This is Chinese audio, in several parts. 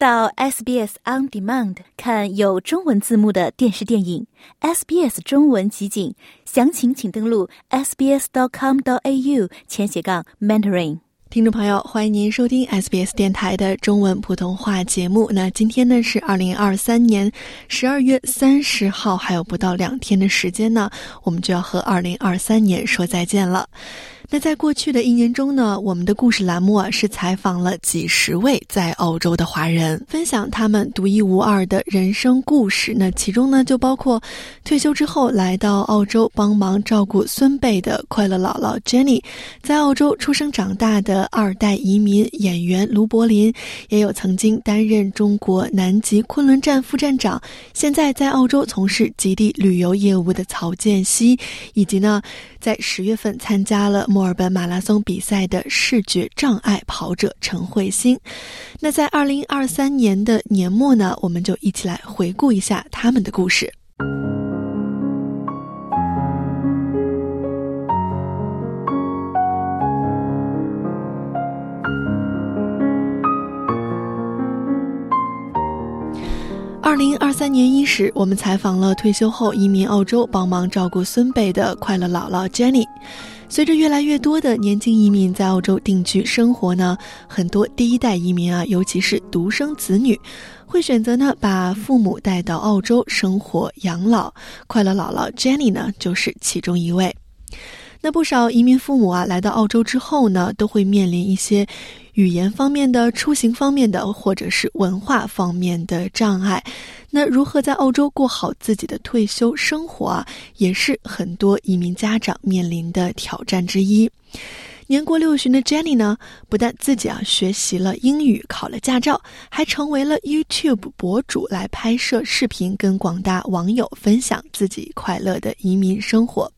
到 SBS On Demand 看有中文字幕的电视电影，SBS 中文集锦，详情请登录 sbs.com.au 前斜杠 mentoring。听众朋友，欢迎您收听 SBS 电台的中文普通话节目。那今天呢是二零二三年十二月三十号，还有不到两天的时间呢，我们就要和二零二三年说再见了。那在过去的一年中呢，我们的故事栏目啊是采访了几十位在澳洲的华人，分享他们独一无二的人生故事。那其中呢，就包括退休之后来到澳洲帮忙照顾孙辈的快乐姥姥 Jenny，在澳洲出生长大的二代移民演员卢柏林，也有曾经担任中国南极昆仑站副站长，现在在澳洲从事极地旅游业务的曹建熙，以及呢，在十月份参加了。墨尔本马拉松比赛的视觉障碍跑者陈慧欣，那在二零二三年的年末呢，我们就一起来回顾一下他们的故事。二零二三年伊始，我们采访了退休后移民澳洲、帮忙照顾孙辈的快乐姥姥 Jenny。随着越来越多的年轻移民在澳洲定居生活呢，很多第一代移民啊，尤其是独生子女，会选择呢把父母带到澳洲生活养老。快乐姥姥 Jenny 呢，就是其中一位。那不少移民父母啊，来到澳洲之后呢，都会面临一些语言方面的、出行方面的，或者是文化方面的障碍。那如何在澳洲过好自己的退休生活啊，也是很多移民家长面临的挑战之一。年过六旬的 Jenny 呢，不但自己啊学习了英语，考了驾照，还成为了 YouTube 博主，来拍摄视频，跟广大网友分享自己快乐的移民生活。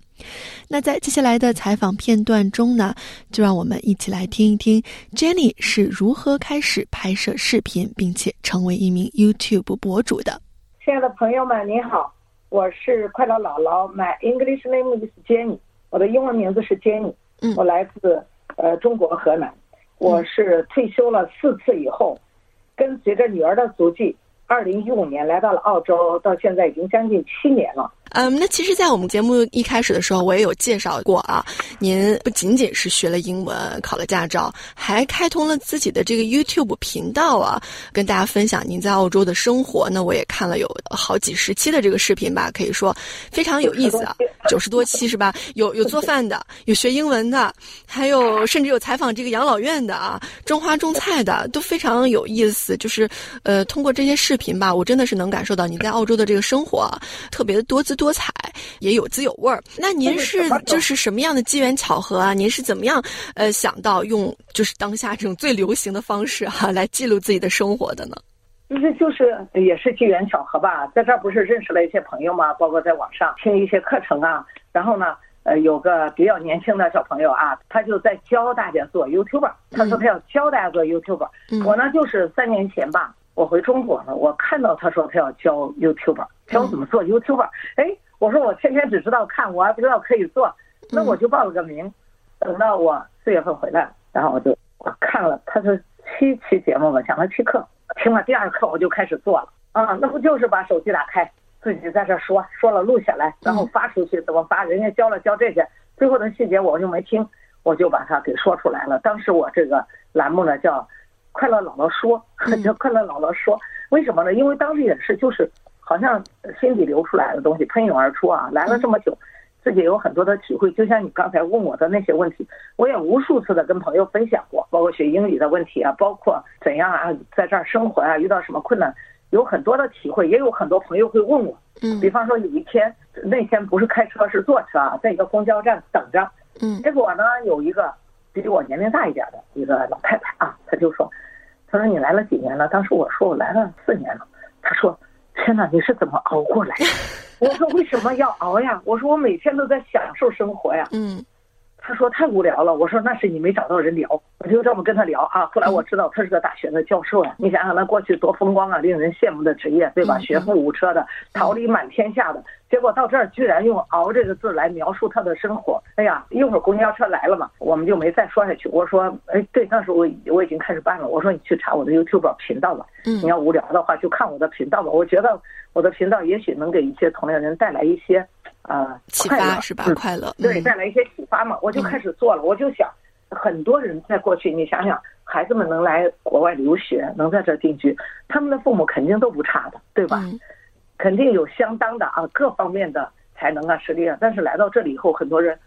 那在接下来的采访片段中呢，就让我们一起来听一听 Jenny 是如何开始拍摄视频，并且成为一名 YouTube 博主的。亲爱的朋友们，您好，我是快乐姥姥，My English name is Jenny，我的英文名字是 Jenny，嗯，我来自呃中国河南，我是退休了四次以后，跟随着女儿的足迹，二零一五年来到了澳洲，到现在已经将近七年了。嗯，那其实，在我们节目一开始的时候，我也有介绍过啊。您不仅仅是学了英文，考了驾照，还开通了自己的这个 YouTube 频道啊，跟大家分享您在澳洲的生活。那我也看了有好几十期的这个视频吧，可以说非常有意思啊，九十多期是吧？有有做饭的，有学英文的，还有甚至有采访这个养老院的啊，种花种菜的，都非常有意思。就是呃，通过这些视频吧，我真的是能感受到你在澳洲的这个生活特别的多姿。多彩也有滋有味儿。那您是就是什么样的机缘巧合啊？您是怎么样呃想到用就是当下这种最流行的方式哈来记录自己的生活的呢？就是就是也是机缘巧合吧，在这儿不是认识了一些朋友嘛，包括在网上听一些课程啊。然后呢，呃，有个比较年轻的小朋友啊，他就在教大家做 YouTube。他说他要教大家做 YouTube。我呢就是三年前吧。我回中国了，我看到他说他要教 YouTube，教怎么做 YouTube。哎，我说我天天只知道看，我还不知道可以做，那我就报了个名。等到我四月份回来，然后我就我看了他是七期节目吧，讲了七课，听了第二课我就开始做了。啊，那不就是把手机打开，自己在这说，说了录下来，然后发出去，怎么发？人家教了教这些，最后的细节我就没听，我就把它给说出来了。当时我这个栏目呢叫。快乐姥姥说，叫快乐姥姥说，为什么呢？因为当时也是，就是好像心底流出来的东西喷涌而出啊。来了这么久，自己有很多的体会。就像你刚才问我的那些问题，我也无数次的跟朋友分享过，包括学英语的问题啊，包括怎样啊，在这儿生活啊，遇到什么困难，有很多的体会。也有很多朋友会问我，嗯，比方说有一天那天不是开车是坐车啊，在一个公交站等着，嗯，结果呢有一个。比我年龄大一点的一个老太太啊，她就说：“他说你来了几年了？”当时我说：“我来了四年了。”他说：“天哪，你是怎么熬过来的？” 我说：“为什么要熬呀？”我说：“我每天都在享受生活呀。”嗯，他说太无聊了。我说那是你没找到人聊。我就这么跟他聊啊。后来我知道他是个大学的教授呀。你想想，他过去多风光啊，令人羡慕的职业，对吧？学富五车的，桃李满天下的。结果到这儿居然用“熬”这个字来描述他的生活。哎呀，一会儿公交车来了嘛，我们就没再说下去。我说，哎，对，那时候我我已经开始办了。我说你去查我的 YouTube 频道吧。嗯。你要无聊的话，就看我的频道吧。我觉得我的频道也许能给一些同龄人带来一些。呃，启发是吧？快乐对，带来一些启发嘛。我就开始做了，我就想，很多人在过去，你想想，孩子们能来国外留学，能在这定居，他们的父母肯定都不差的，对吧？肯定有相当的啊各方面的才能啊实力啊。但是来到这里以后，很多人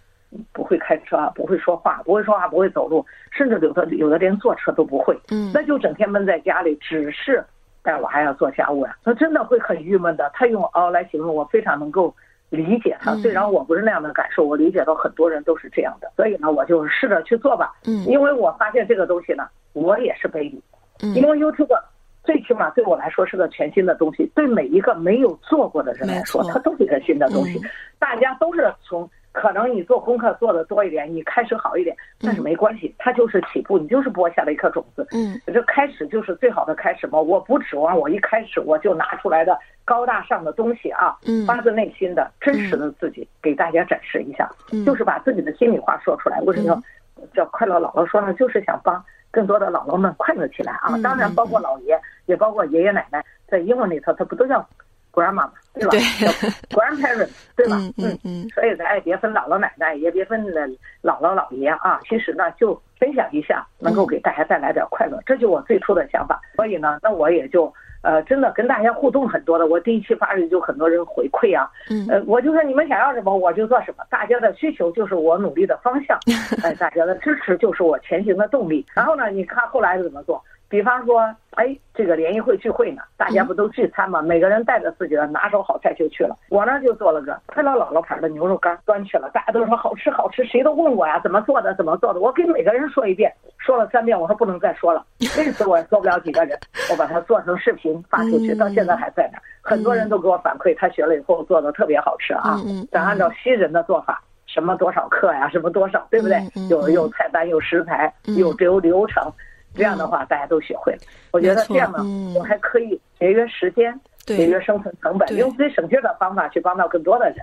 不会开车，啊不会说话，不会说话，不会走路，甚至有的有的连坐车都不会。嗯，那就整天闷在家里，只是带娃呀、做家务呀，那真的会很郁闷的。他用“熬”来形容，我非常能够。理解他，虽然我不是那样的感受，我理解到很多人都是这样的，所以呢，我就试着去做吧。嗯，因为我发现这个东西呢，我也是 baby。嗯，因为 YouTube 最起码对我来说是个全新的东西，对每一个没有做过的人来说，它都是一个新的东西。大家都是从。可能你做功课做的多一点，你开始好一点，但是没关系，它就是起步，你就是播下了一颗种子。嗯，这开始就是最好的开始嘛。我不指望我一开始我就拿出来的高大上的东西啊，发自内心的真实的自己给大家展示一下，就是把自己的心里话说出来。为什么叫快乐姥姥说呢？就是想帮更多的姥姥们快乐起来啊。当然包括姥爷，也包括爷爷奶奶，在英文里头，他不都叫？grandma 嘛，对吧？grandparent，对吧？嗯嗯。所以咱也别分姥姥奶奶，也别分姥姥姥爷啊。其实呢，就分享一下，能够给大家带来点快乐，这就我最初的想法。所以呢，那我也就呃，真的跟大家互动很多的。我第一期发出去就很多人回馈啊。嗯。呃，我就说你们想要什么，我就做什么。大家的需求就是我努力的方向，哎，大家的支持就是我前行的动力。然后呢，你看后来怎么做？比方说，哎，这个联谊会聚会呢，大家不都聚餐吗？每个人带着自己的拿手好菜就去了。我呢就做了个快乐姥姥牌的牛肉干，端去了，大家都说好吃好吃，谁都问我呀，怎么做的，怎么做的？我给每个人说一遍，说了三遍，我说不能再说了，累死我也做不了几个人，我把它做成视频发出去，到现在还在那，很多人都给我反馈，他学了以后做的特别好吃啊。咱按照西人的做法，什么多少克呀，什么多少，对不对？有有菜单，有食材，有流流程。这样的话，大家都学会了。我觉得这样呢，我还可以节约时间，节约生存成本，用最省劲的方法去帮到更多的人。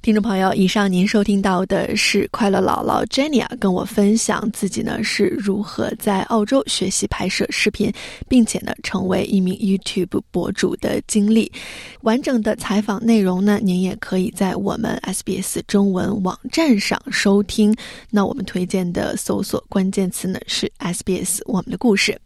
听众朋友，以上您收听到的是快乐姥姥 Jenny 啊，跟我分享自己呢是如何在澳洲学习拍摄视频，并且呢成为一名 YouTube 博主的经历。完整的采访内容呢，您也可以在我们 SBS 中文网站上收听。那我们推荐的搜索关键词呢是 SBS 我们的故事。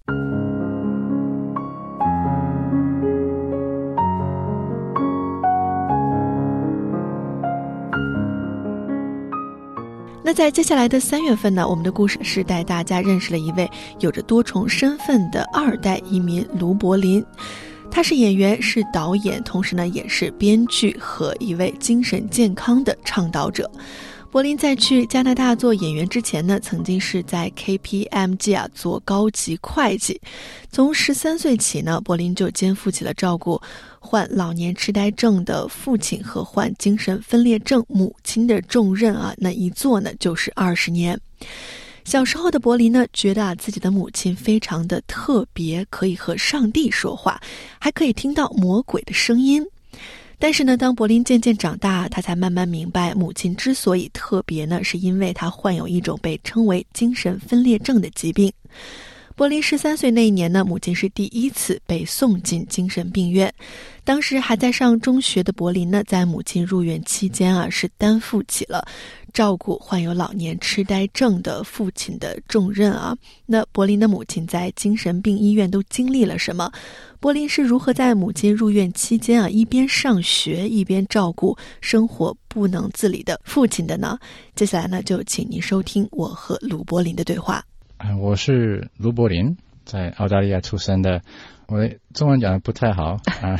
那在接下来的三月份呢，我们的故事是带大家认识了一位有着多重身份的二代移民卢柏林，他是演员，是导演，同时呢也是编剧和一位精神健康的倡导者。柏林在去加拿大做演员之前呢，曾经是在 KPMG 啊做高级会计。从十三岁起呢，柏林就肩负起了照顾患老年痴呆症的父亲和患精神分裂症母亲的重任啊。那一做呢就是二十年。小时候的柏林呢，觉得啊自己的母亲非常的特别，可以和上帝说话，还可以听到魔鬼的声音。但是呢，当柏林渐渐长大，他才慢慢明白，母亲之所以特别呢，是因为她患有一种被称为精神分裂症的疾病。柏林十三岁那一年呢，母亲是第一次被送进精神病院。当时还在上中学的柏林呢，在母亲入院期间啊，是担负起了照顾患有老年痴呆症的父亲的重任啊。那柏林的母亲在精神病医院都经历了什么？柏林是如何在母亲入院期间啊，一边上学一边照顾生活不能自理的父亲的呢？接下来呢，就请您收听我和鲁柏林的对话。我是卢柏林，在澳大利亚出生的。我中文讲的不太好啊，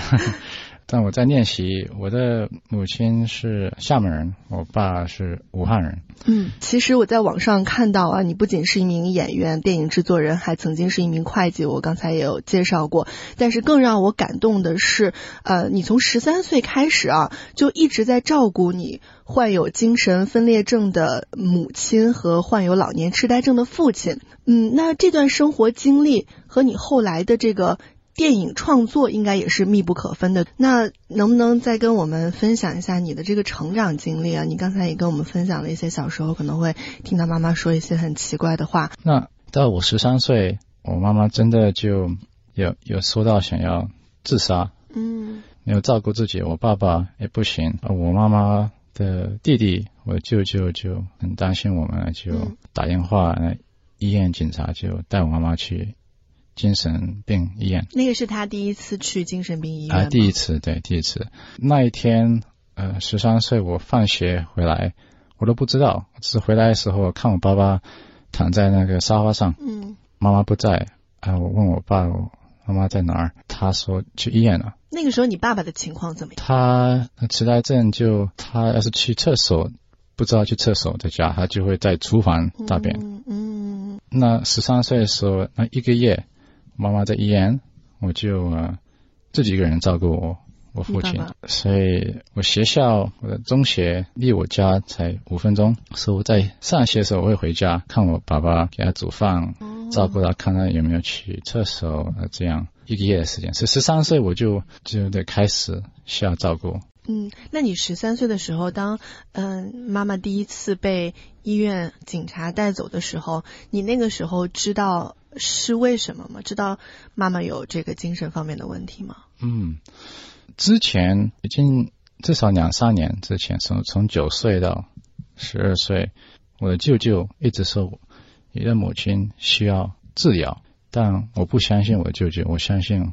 但我在练习。我的母亲是厦门人，我爸是武汉人。嗯，其实我在网上看到啊，你不仅是一名演员、电影制作人，还曾经是一名会计。我刚才也有介绍过。但是更让我感动的是，呃，你从十三岁开始啊，就一直在照顾你患有精神分裂症的母亲和患有老年痴呆症的父亲。嗯，那这段生活经历和你后来的这个。电影创作应该也是密不可分的。那能不能再跟我们分享一下你的这个成长经历啊？你刚才也跟我们分享了一些小时候可能会听到妈妈说一些很奇怪的话。那到我十三岁，我妈妈真的就有有说到想要自杀。嗯。没有照顾自己，我爸爸也不行。我妈妈的弟弟，我舅舅就很担心我们，就打电话，医院警察就带我妈妈去。精神病医院，那个是他第一次去精神病医院啊，第一次，对，第一次。那一天，呃，十三岁，我放学回来，我都不知道，只是回来的时候看我爸爸躺在那个沙发上，嗯，妈妈不在，啊，我问我爸，妈妈在哪儿？他说去医院了。那个时候你爸爸的情况怎么样？他痴呆症，就他要是去厕所，不知道去厕所在家，他就会在厨房大便。嗯，那十三岁的时候，那一个月。妈妈在医院，我就自己一个人照顾我我父亲，所以我学校我的中学离我家才五分钟，所以我在上学的时候我会回家看我爸爸给他煮饭，照顾他，看他有没有去厕所，这样一个月的时间。是十三岁我就就得开始需要照顾。嗯，那你十三岁的时候，当嗯妈妈第一次被医院警察带走的时候，你那个时候知道？是为什么吗？知道妈妈有这个精神方面的问题吗？嗯，之前已经至少两三年之前，从从九岁到十二岁，我的舅舅一直说你的母亲需要治疗，但我不相信我的舅舅，我相信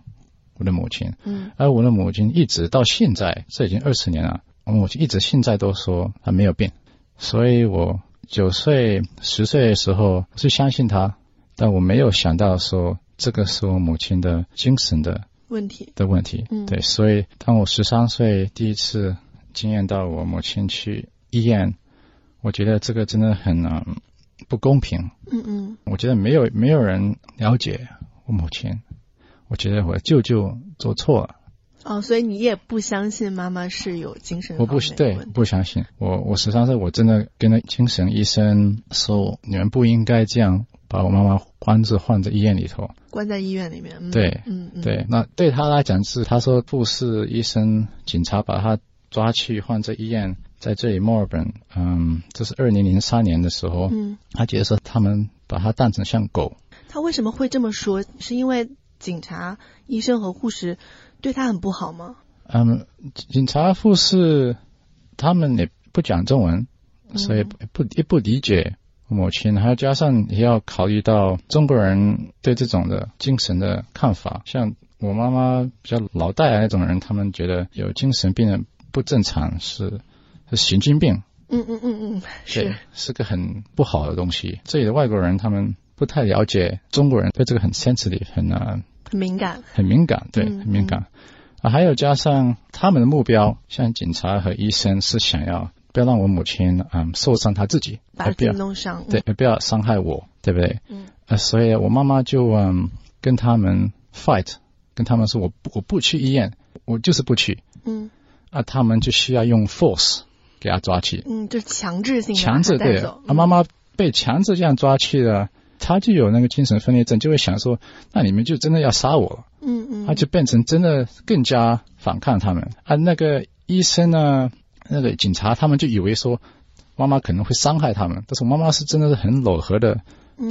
我的母亲。嗯，而我的母亲一直到现在，这已经二十年了，我母亲一直现在都说她没有病，所以我九岁十岁的时候是相信她。但我没有想到说这个是我母亲的精神的问题。的问题，嗯，对，所以当我十三岁第一次经验到我母亲去医院，我觉得这个真的很不公平，嗯嗯，我觉得没有没有人了解我母亲，我觉得我舅舅做错了，哦，所以你也不相信妈妈是有精神我不对不相信，我我十三岁我真的跟那精神医生说，你们不应该这样。把我妈妈关着，放在医院里头，关在医院里面。对，嗯嗯，对，那对他来讲是，他说护士、医生、警察把他抓去放在医院，在这里墨尔本，嗯，这是二零零三年的时候，嗯，他觉得说他们把他当成像狗。他为什么会这么说？是因为警察、医生和护士对他很不好吗？嗯，警察、护士他们也不讲中文，所以不也不理解。母亲，还要加上也要考虑到中国人对这种的精神的看法。像我妈妈比较老代那种人，他们觉得有精神病人不正常是是神经病。嗯嗯嗯嗯，是是个很不好的东西。这里的外国人他们不太了解中国人对这个很 sensitive 很很敏感，很敏感，对，很敏感。啊，还有加上他们的目标，像警察和医生是想要。不要让我母亲嗯受伤，她自己把自己弄伤，对，不要伤害我，对不对？嗯，呃，所以我妈妈就嗯跟他们 fight，跟他们说我不我不去医院，我就是不去。嗯，啊，他们就需要用 force 给他抓去。嗯，就强制性强制对。啊，妈妈被强制这样抓去了，他就有那个精神分裂症，就会想说，那你们就真的要杀我了。嗯嗯，他就变成真的更加反抗他们。啊，那个医生呢？那个警察他们就以为说妈妈可能会伤害他们，但是我妈妈是真的是很柔和的，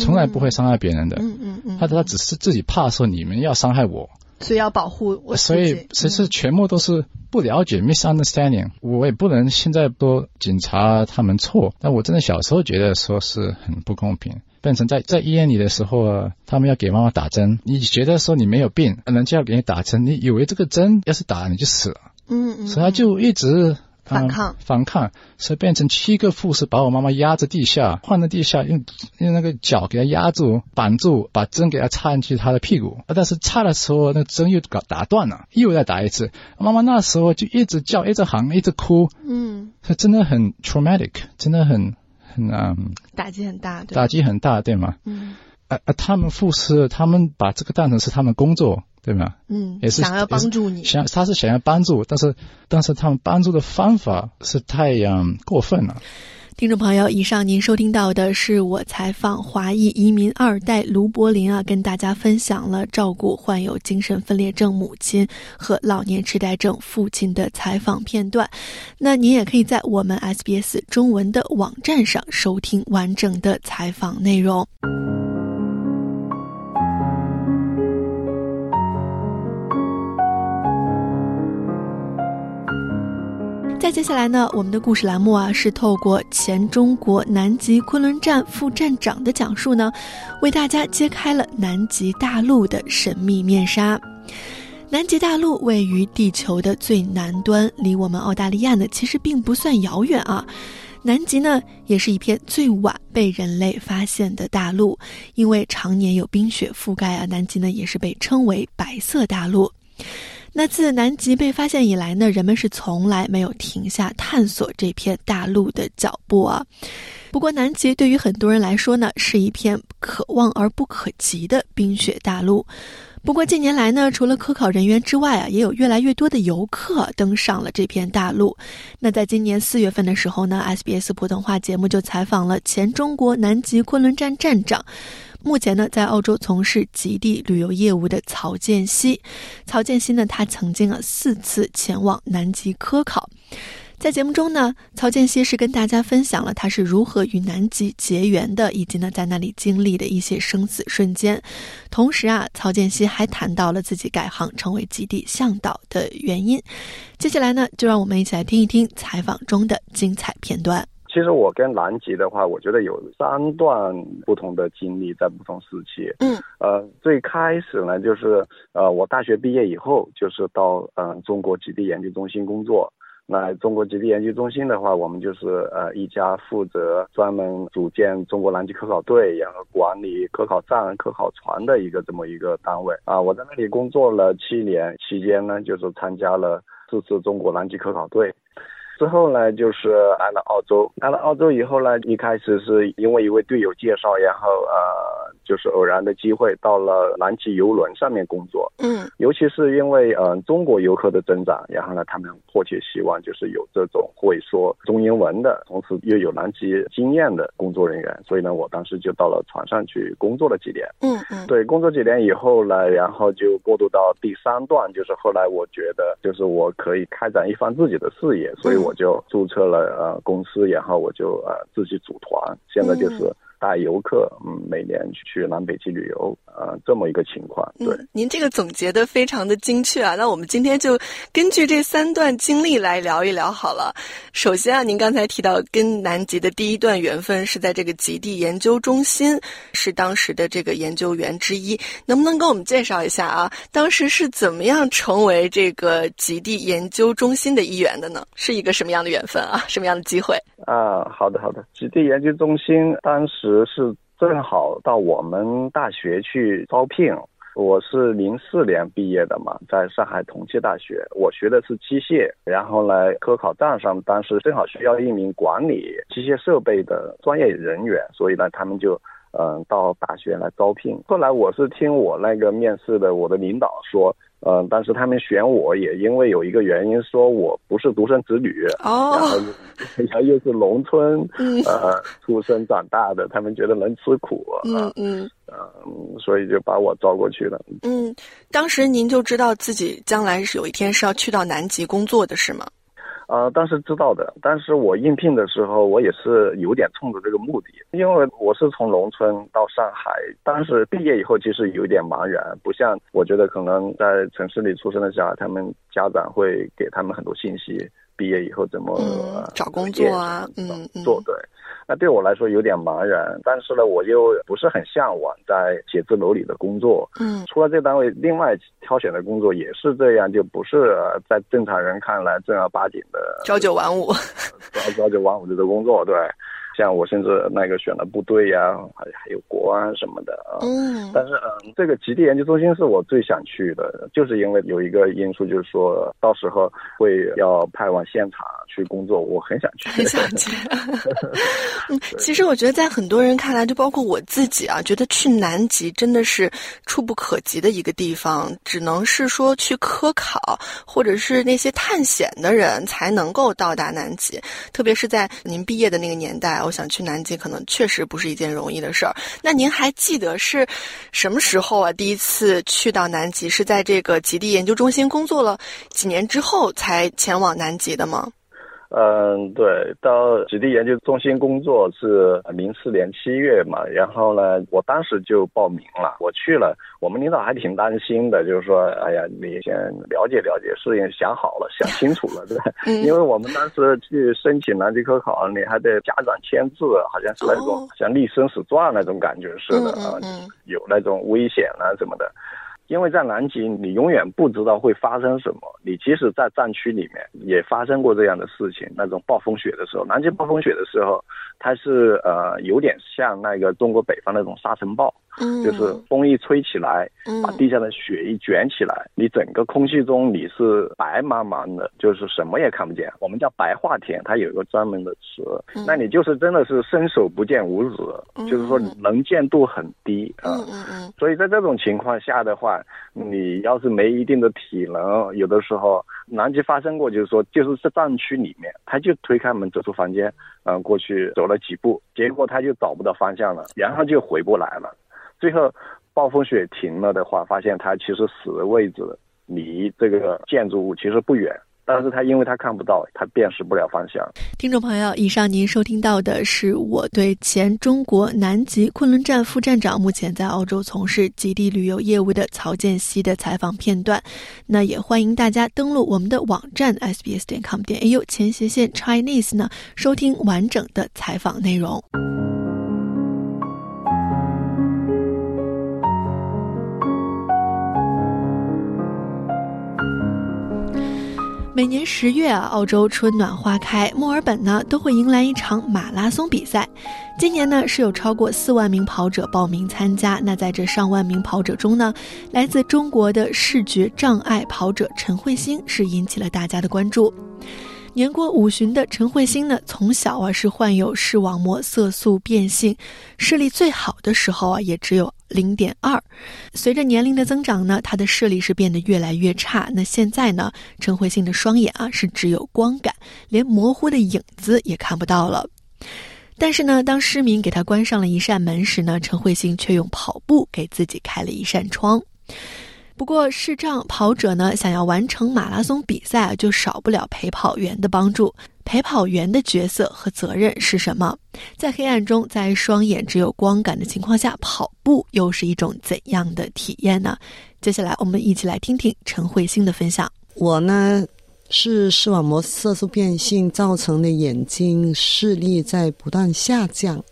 从来不会伤害别人的。嗯嗯嗯，他他只是自己怕说你们要伤害我，所以要保护我。所以其实全部都是不了解 misunderstanding。我也不能现在说警察他们错，但我真的小时候觉得说是很不公平。变成在在医院里的时候啊，他们要给妈妈打针，你觉得说你没有病，人家要给你打针，你以为这个针要是打你就死了。嗯嗯，所以他就一直。反抗，反抗，所以变成七个护士把我妈妈压在地下，放在地下，用用那个脚给她压住，绑住，把针给她插进去她的屁股。但是插的时候，那针又搞打断了，又再打一次。妈妈那时候就一直叫，一直喊，一直哭。嗯，真的很 traumatic，真的很很嗯，打击很大，打击很大，对吗？嗯。啊啊！他们护士，他们把这个当成是他们工作，对吗？嗯，也是想要帮助你，想他是想要帮助，但是但是他们帮助的方法是太嗯过分了。听众朋友，以上您收听到的是我采访华裔移民二代卢柏林啊，跟大家分享了照顾患有精神分裂症母亲和老年痴呆症父亲的采访片段。那您也可以在我们 SBS 中文的网站上收听完整的采访内容。接下来呢，我们的故事栏目啊，是透过前中国南极昆仑站副站长的讲述呢，为大家揭开了南极大陆的神秘面纱。南极大陆位于地球的最南端，离我们澳大利亚呢，其实并不算遥远啊。南极呢，也是一片最晚被人类发现的大陆，因为常年有冰雪覆盖啊，南极呢，也是被称为白色大陆。那自南极被发现以来呢，人们是从来没有停下探索这片大陆的脚步啊。不过，南极对于很多人来说呢，是一片可望而不可及的冰雪大陆。不过近年来呢，除了科考人员之外啊，也有越来越多的游客登上了这片大陆。那在今年四月份的时候呢，SBS 普通话节目就采访了前中国南极昆仑站站长。目前呢，在澳洲从事极地旅游业务的曹建熙，曹建熙呢，他曾经啊四次前往南极科考。在节目中呢，曹建熙是跟大家分享了他是如何与南极结缘的，以及呢在那里经历的一些生死瞬间。同时啊，曹建熙还谈到了自己改行成为极地向导的原因。接下来呢，就让我们一起来听一听采访中的精彩片段。其实我跟南极的话，我觉得有三段不同的经历，在不同时期。嗯，呃，最开始呢，就是呃，我大学毕业以后，就是到嗯中国极地研究中心工作。那中国极地研究中心的话，我们就是呃一家负责专门组建中国南极科考队，然后管理科考站、科考船的一个这么一个单位。啊，我在那里工作了七年，期间呢，就是参加了四次中国南极科考队。之后呢，就是来了澳洲。来了澳洲以后呢，一开始是因为一位队友介绍，然后呃，就是偶然的机会到了南极游轮上面工作。嗯，尤其是因为呃中国游客的增长，然后呢，他们迫切希望就是有这种会说中英文的，同时又有南极经验的工作人员。所以呢，我当时就到了船上去工作了几年。嗯嗯，对，工作几年以后呢，然后就过渡到第三段，就是后来我觉得就是我可以开展一番自己的事业，所以我。就注册了呃公司，然后我就呃自己组团，现在就是带游客，嗯，每年去南北极旅游。呃，这么一个情况，对，您这个总结的非常的精确啊。那我们今天就根据这三段经历来聊一聊好了。首先啊，您刚才提到跟南极的第一段缘分是在这个极地研究中心，是当时的这个研究员之一，能不能跟我们介绍一下啊？当时是怎么样成为这个极地研究中心的一员的呢？是一个什么样的缘分啊？什么样的机会？啊，好的好的，极地研究中心当时是。正好到我们大学去招聘，我是零四年毕业的嘛，在上海同济大学，我学的是机械，然后呢，科考站上当时正好需要一名管理机械设备的专业人员，所以呢，他们就嗯到大学来招聘。后来我是听我那个面试的我的领导说。嗯，但是他们选我也因为有一个原因，说我不是独生子女，哦，然后 然后又是农村，呃，出生长大的，他们觉得能吃苦，嗯嗯，嗯，所以就把我招过去了。嗯，当时您就知道自己将来是有一天是要去到南极工作的是吗？呃，当时知道的，但是我应聘的时候，我也是有点冲着这个目的，因为我是从农村到上海，当时毕业以后其实有点茫然，不像我觉得可能在城市里出生的小孩，他们家长会给他们很多信息，毕业以后怎么找工作啊，嗯，做对。那对我来说有点茫然。但是呢，我又不是很向往在写字楼里的工作。嗯，除了这单位，另外挑选的工作也是这样，就不是在正常人看来正儿八经的朝九晚五，朝 朝九晚五的工作，对。像我甚至那个选了部队呀，还还有国安什么的啊。嗯。但是嗯，这个极地研究中心是我最想去的，就是因为有一个因素，就是说到时候会要派往现场去工作，我很想去。很想去。嗯，其实我觉得在很多人看来，就包括我自己啊，觉得去南极真的是触不可及的一个地方，只能是说去科考或者是那些探险的人才能够到达南极，特别是在您毕业的那个年代。我想去南极，可能确实不是一件容易的事儿。那您还记得是什么时候啊？第一次去到南极是在这个极地研究中心工作了几年之后才前往南极的吗？嗯，对，到极地研究中心工作是零四年七月嘛，然后呢，我当时就报名了，我去了，我们领导还挺担心的，就是说，哎呀，你先了解了解，事情想好了，想清楚了，对吧？因为我们当时去申请南极科考，你还得家长签字，好像是那种像立生死状那种感觉似的啊，有那种危险啊什么的。因为在南极，你永远不知道会发生什么。你即使在战区里面，也发生过这样的事情。那种暴风雪的时候，南极暴风雪的时候，它是呃有点像那个中国北方那种沙尘暴。嗯，就是风一吹起来，把地下的雪一卷起来，你整个空气中你是白茫茫的，就是什么也看不见。我们叫白化天，它有一个专门的词。那你就是真的是伸手不见五指，就是说能见度很低啊。嗯嗯。所以在这种情况下的话，你要是没一定的体能，有的时候南极发生过，就是说就是在战区里面，他就推开门走出房间，嗯，过去走了几步，结果他就找不到方向了，然后就回不来了。最后，暴风雪停了的话，发现它其实死的位置离这个建筑物其实不远，但是它因为它看不到，它辨识不了方向。听众朋友，以上您收听到的是我对前中国南极昆仑站副站长、目前在澳洲从事极地旅游业务的曹建熙的采访片段。那也欢迎大家登录我们的网站 sbs.com 点 au 前斜线 Chinese 呢，收听完整的采访内容。每年十月啊，澳洲春暖花开，墨尔本呢都会迎来一场马拉松比赛。今年呢是有超过四万名跑者报名参加。那在这上万名跑者中呢，来自中国的视觉障碍跑者陈慧欣是引起了大家的关注。年过五旬的陈慧欣呢，从小啊是患有视网膜色素变性，视力最好的时候啊也只有零点二。随着年龄的增长呢，她的视力是变得越来越差。那现在呢，陈慧欣的双眼啊是只有光感，连模糊的影子也看不到了。但是呢，当失明给她关上了一扇门时呢，陈慧欣却用跑步给自己开了一扇窗。不过，视障跑者呢，想要完成马拉松比赛，就少不了陪跑员的帮助。陪跑员的角色和责任是什么？在黑暗中，在双眼只有光感的情况下跑步，又是一种怎样的体验呢？接下来，我们一起来听听陈慧欣的分享。我呢，是视网膜色素变性造成的眼睛视力在不断下降。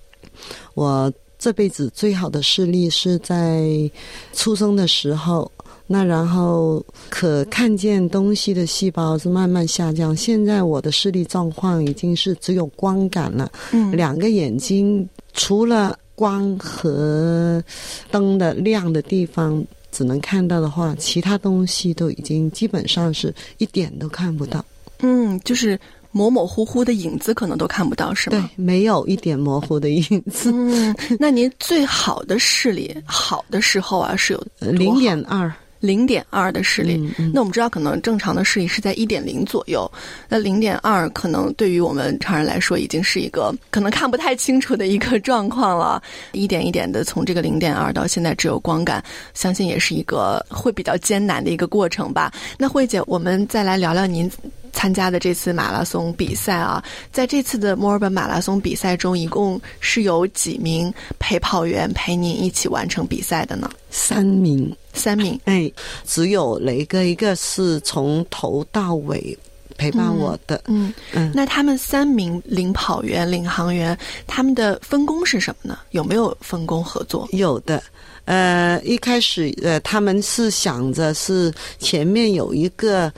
我这辈子最好的视力是在出生的时候。那然后可看见东西的细胞是慢慢下降，现在我的视力状况已经是只有光感了。嗯，两个眼睛除了光和灯的亮的地方只能看到的话，其他东西都已经基本上是一点都看不到。嗯，就是模模糊糊的影子可能都看不到，是吗？对，没有一点模糊的影子。嗯，那您最好的视力好的时候啊，是有零点二。零点二的视力，那我们知道可能正常的视力是在一点零左右，那零点二可能对于我们常人来说已经是一个可能看不太清楚的一个 状况了。一点一点的从这个零点二到现在只有光感，相信也是一个会比较艰难的一个过程吧。那慧姐，我们再来聊聊您。参加的这次马拉松比赛啊，在这次的墨尔本马拉松比赛中，一共是有几名陪跑员陪您一起完成比赛的呢？三名，三名。哎，只有雷哥一个是从头到尾陪伴我的。嗯嗯，那他们三名领跑员、领航员，他们的分工是什么呢？有没有分工合作？有的。呃，一开始呃，他们是想着是前面有一个，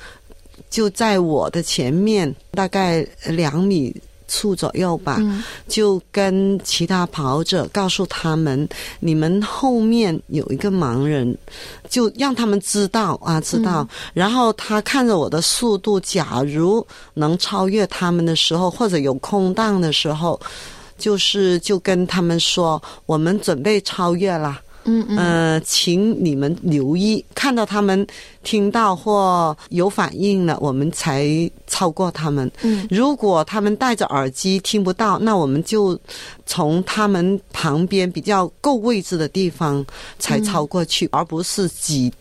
就在我的前面，大概两米。处左右吧，就跟其他跑者告诉他们，你们后面有一个盲人，就让他们知道啊，知道。然后他看着我的速度，假如能超越他们的时候，或者有空档的时候，就是就跟他们说，我们准备超越了。嗯嗯，呃，请你们留意，看到他们听到或有反应了，我们才超过他们。嗯，如果他们戴着耳机听不到，那我们就从他们旁边比较够位置的地方才超过去，而不是挤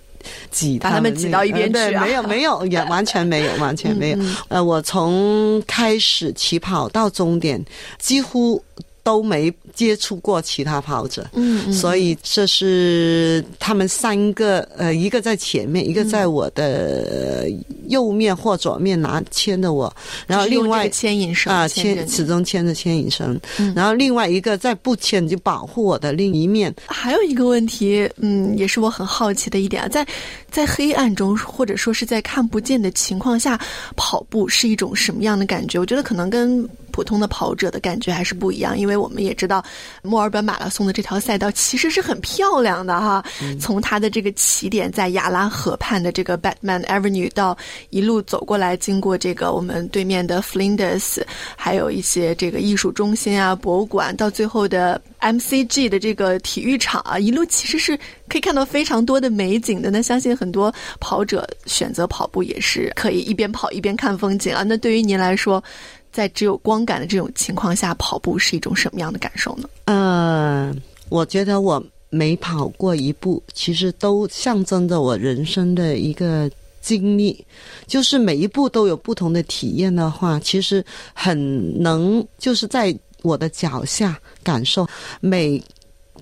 挤把他们挤到一边去。没有没有，也完全没有，完全没有。呃，我从开始起跑到终点，几乎。都没接触过其他跑者，嗯，所以这是他们三个，呃，一个在前面，一个在我的右面或左面拿牵着我，然后另外牵引绳啊牵始终牵着牵引绳，然后另外一个在不牵就保护我的另一面。还有一个问题，嗯，也是我很好奇的一点啊，在在黑暗中或者说是在看不见的情况下跑步是一种什么样的感觉？我觉得可能跟。普通的跑者的感觉还是不一样，因为我们也知道墨尔本马拉松的这条赛道其实是很漂亮的哈。从它的这个起点在亚拉河畔的这个 Batman Avenue 到一路走过来，经过这个我们对面的 Flinders，还有一些这个艺术中心啊、博物馆，到最后的 MCG 的这个体育场啊，一路其实是可以看到非常多的美景的。那相信很多跑者选择跑步也是可以一边跑一边看风景啊。那对于您来说，在只有光感的这种情况下跑步是一种什么样的感受呢？呃，我觉得我每跑过一步，其实都象征着我人生的一个经历。就是每一步都有不同的体验的话，其实很能就是在我的脚下感受。每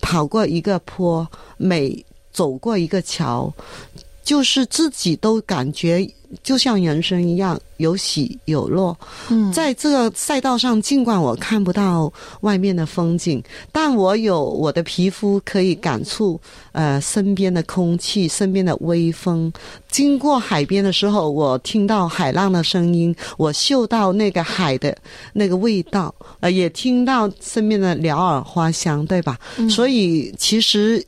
跑过一个坡，每走过一个桥，就是自己都感觉。就像人生一样，有喜有落。嗯，在这个赛道上，尽管我看不到外面的风景，但我有我的皮肤可以感触呃身边的空气、身边的微风。经过海边的时候，我听到海浪的声音，我嗅到那个海的那个味道，呃，也听到身边的鸟儿花香，对吧？所以其实。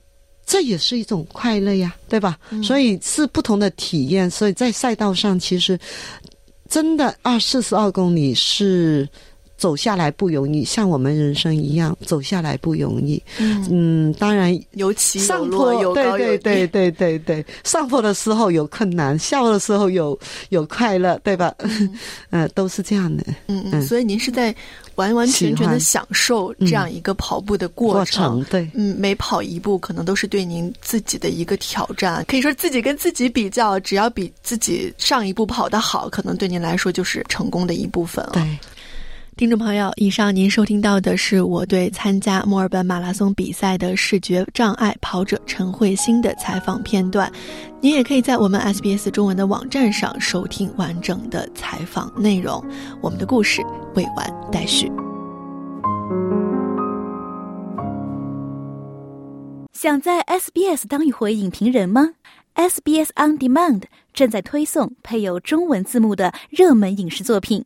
这也是一种快乐呀，对吧？所以是不同的体验。所以在赛道上，其实真的二四十二公里是走下来不容易，像我们人生一样走下来不容易。嗯，嗯当然尤其上坡，对对对对对对，上坡的时候有困难，下坡的时候有有快乐，对吧？嗯，都是这样的。嗯嗯，所以您是在。完完全全的享受这样一个跑步的过程，对，嗯，每跑一步可能都是对您自己的一个挑战，可以说自己跟自己比较，只要比自己上一步跑得好，可能对您来说就是成功的一部分了。对。听众朋友，以上您收听到的是我对参加墨尔本马拉松比赛的视觉障碍跑者陈慧欣的采访片段。您也可以在我们 SBS 中文的网站上收听完整的采访内容。我们的故事未完待续。想在 SBS 当一回影评人吗？SBS On Demand 正在推送配有中文字幕的热门影视作品。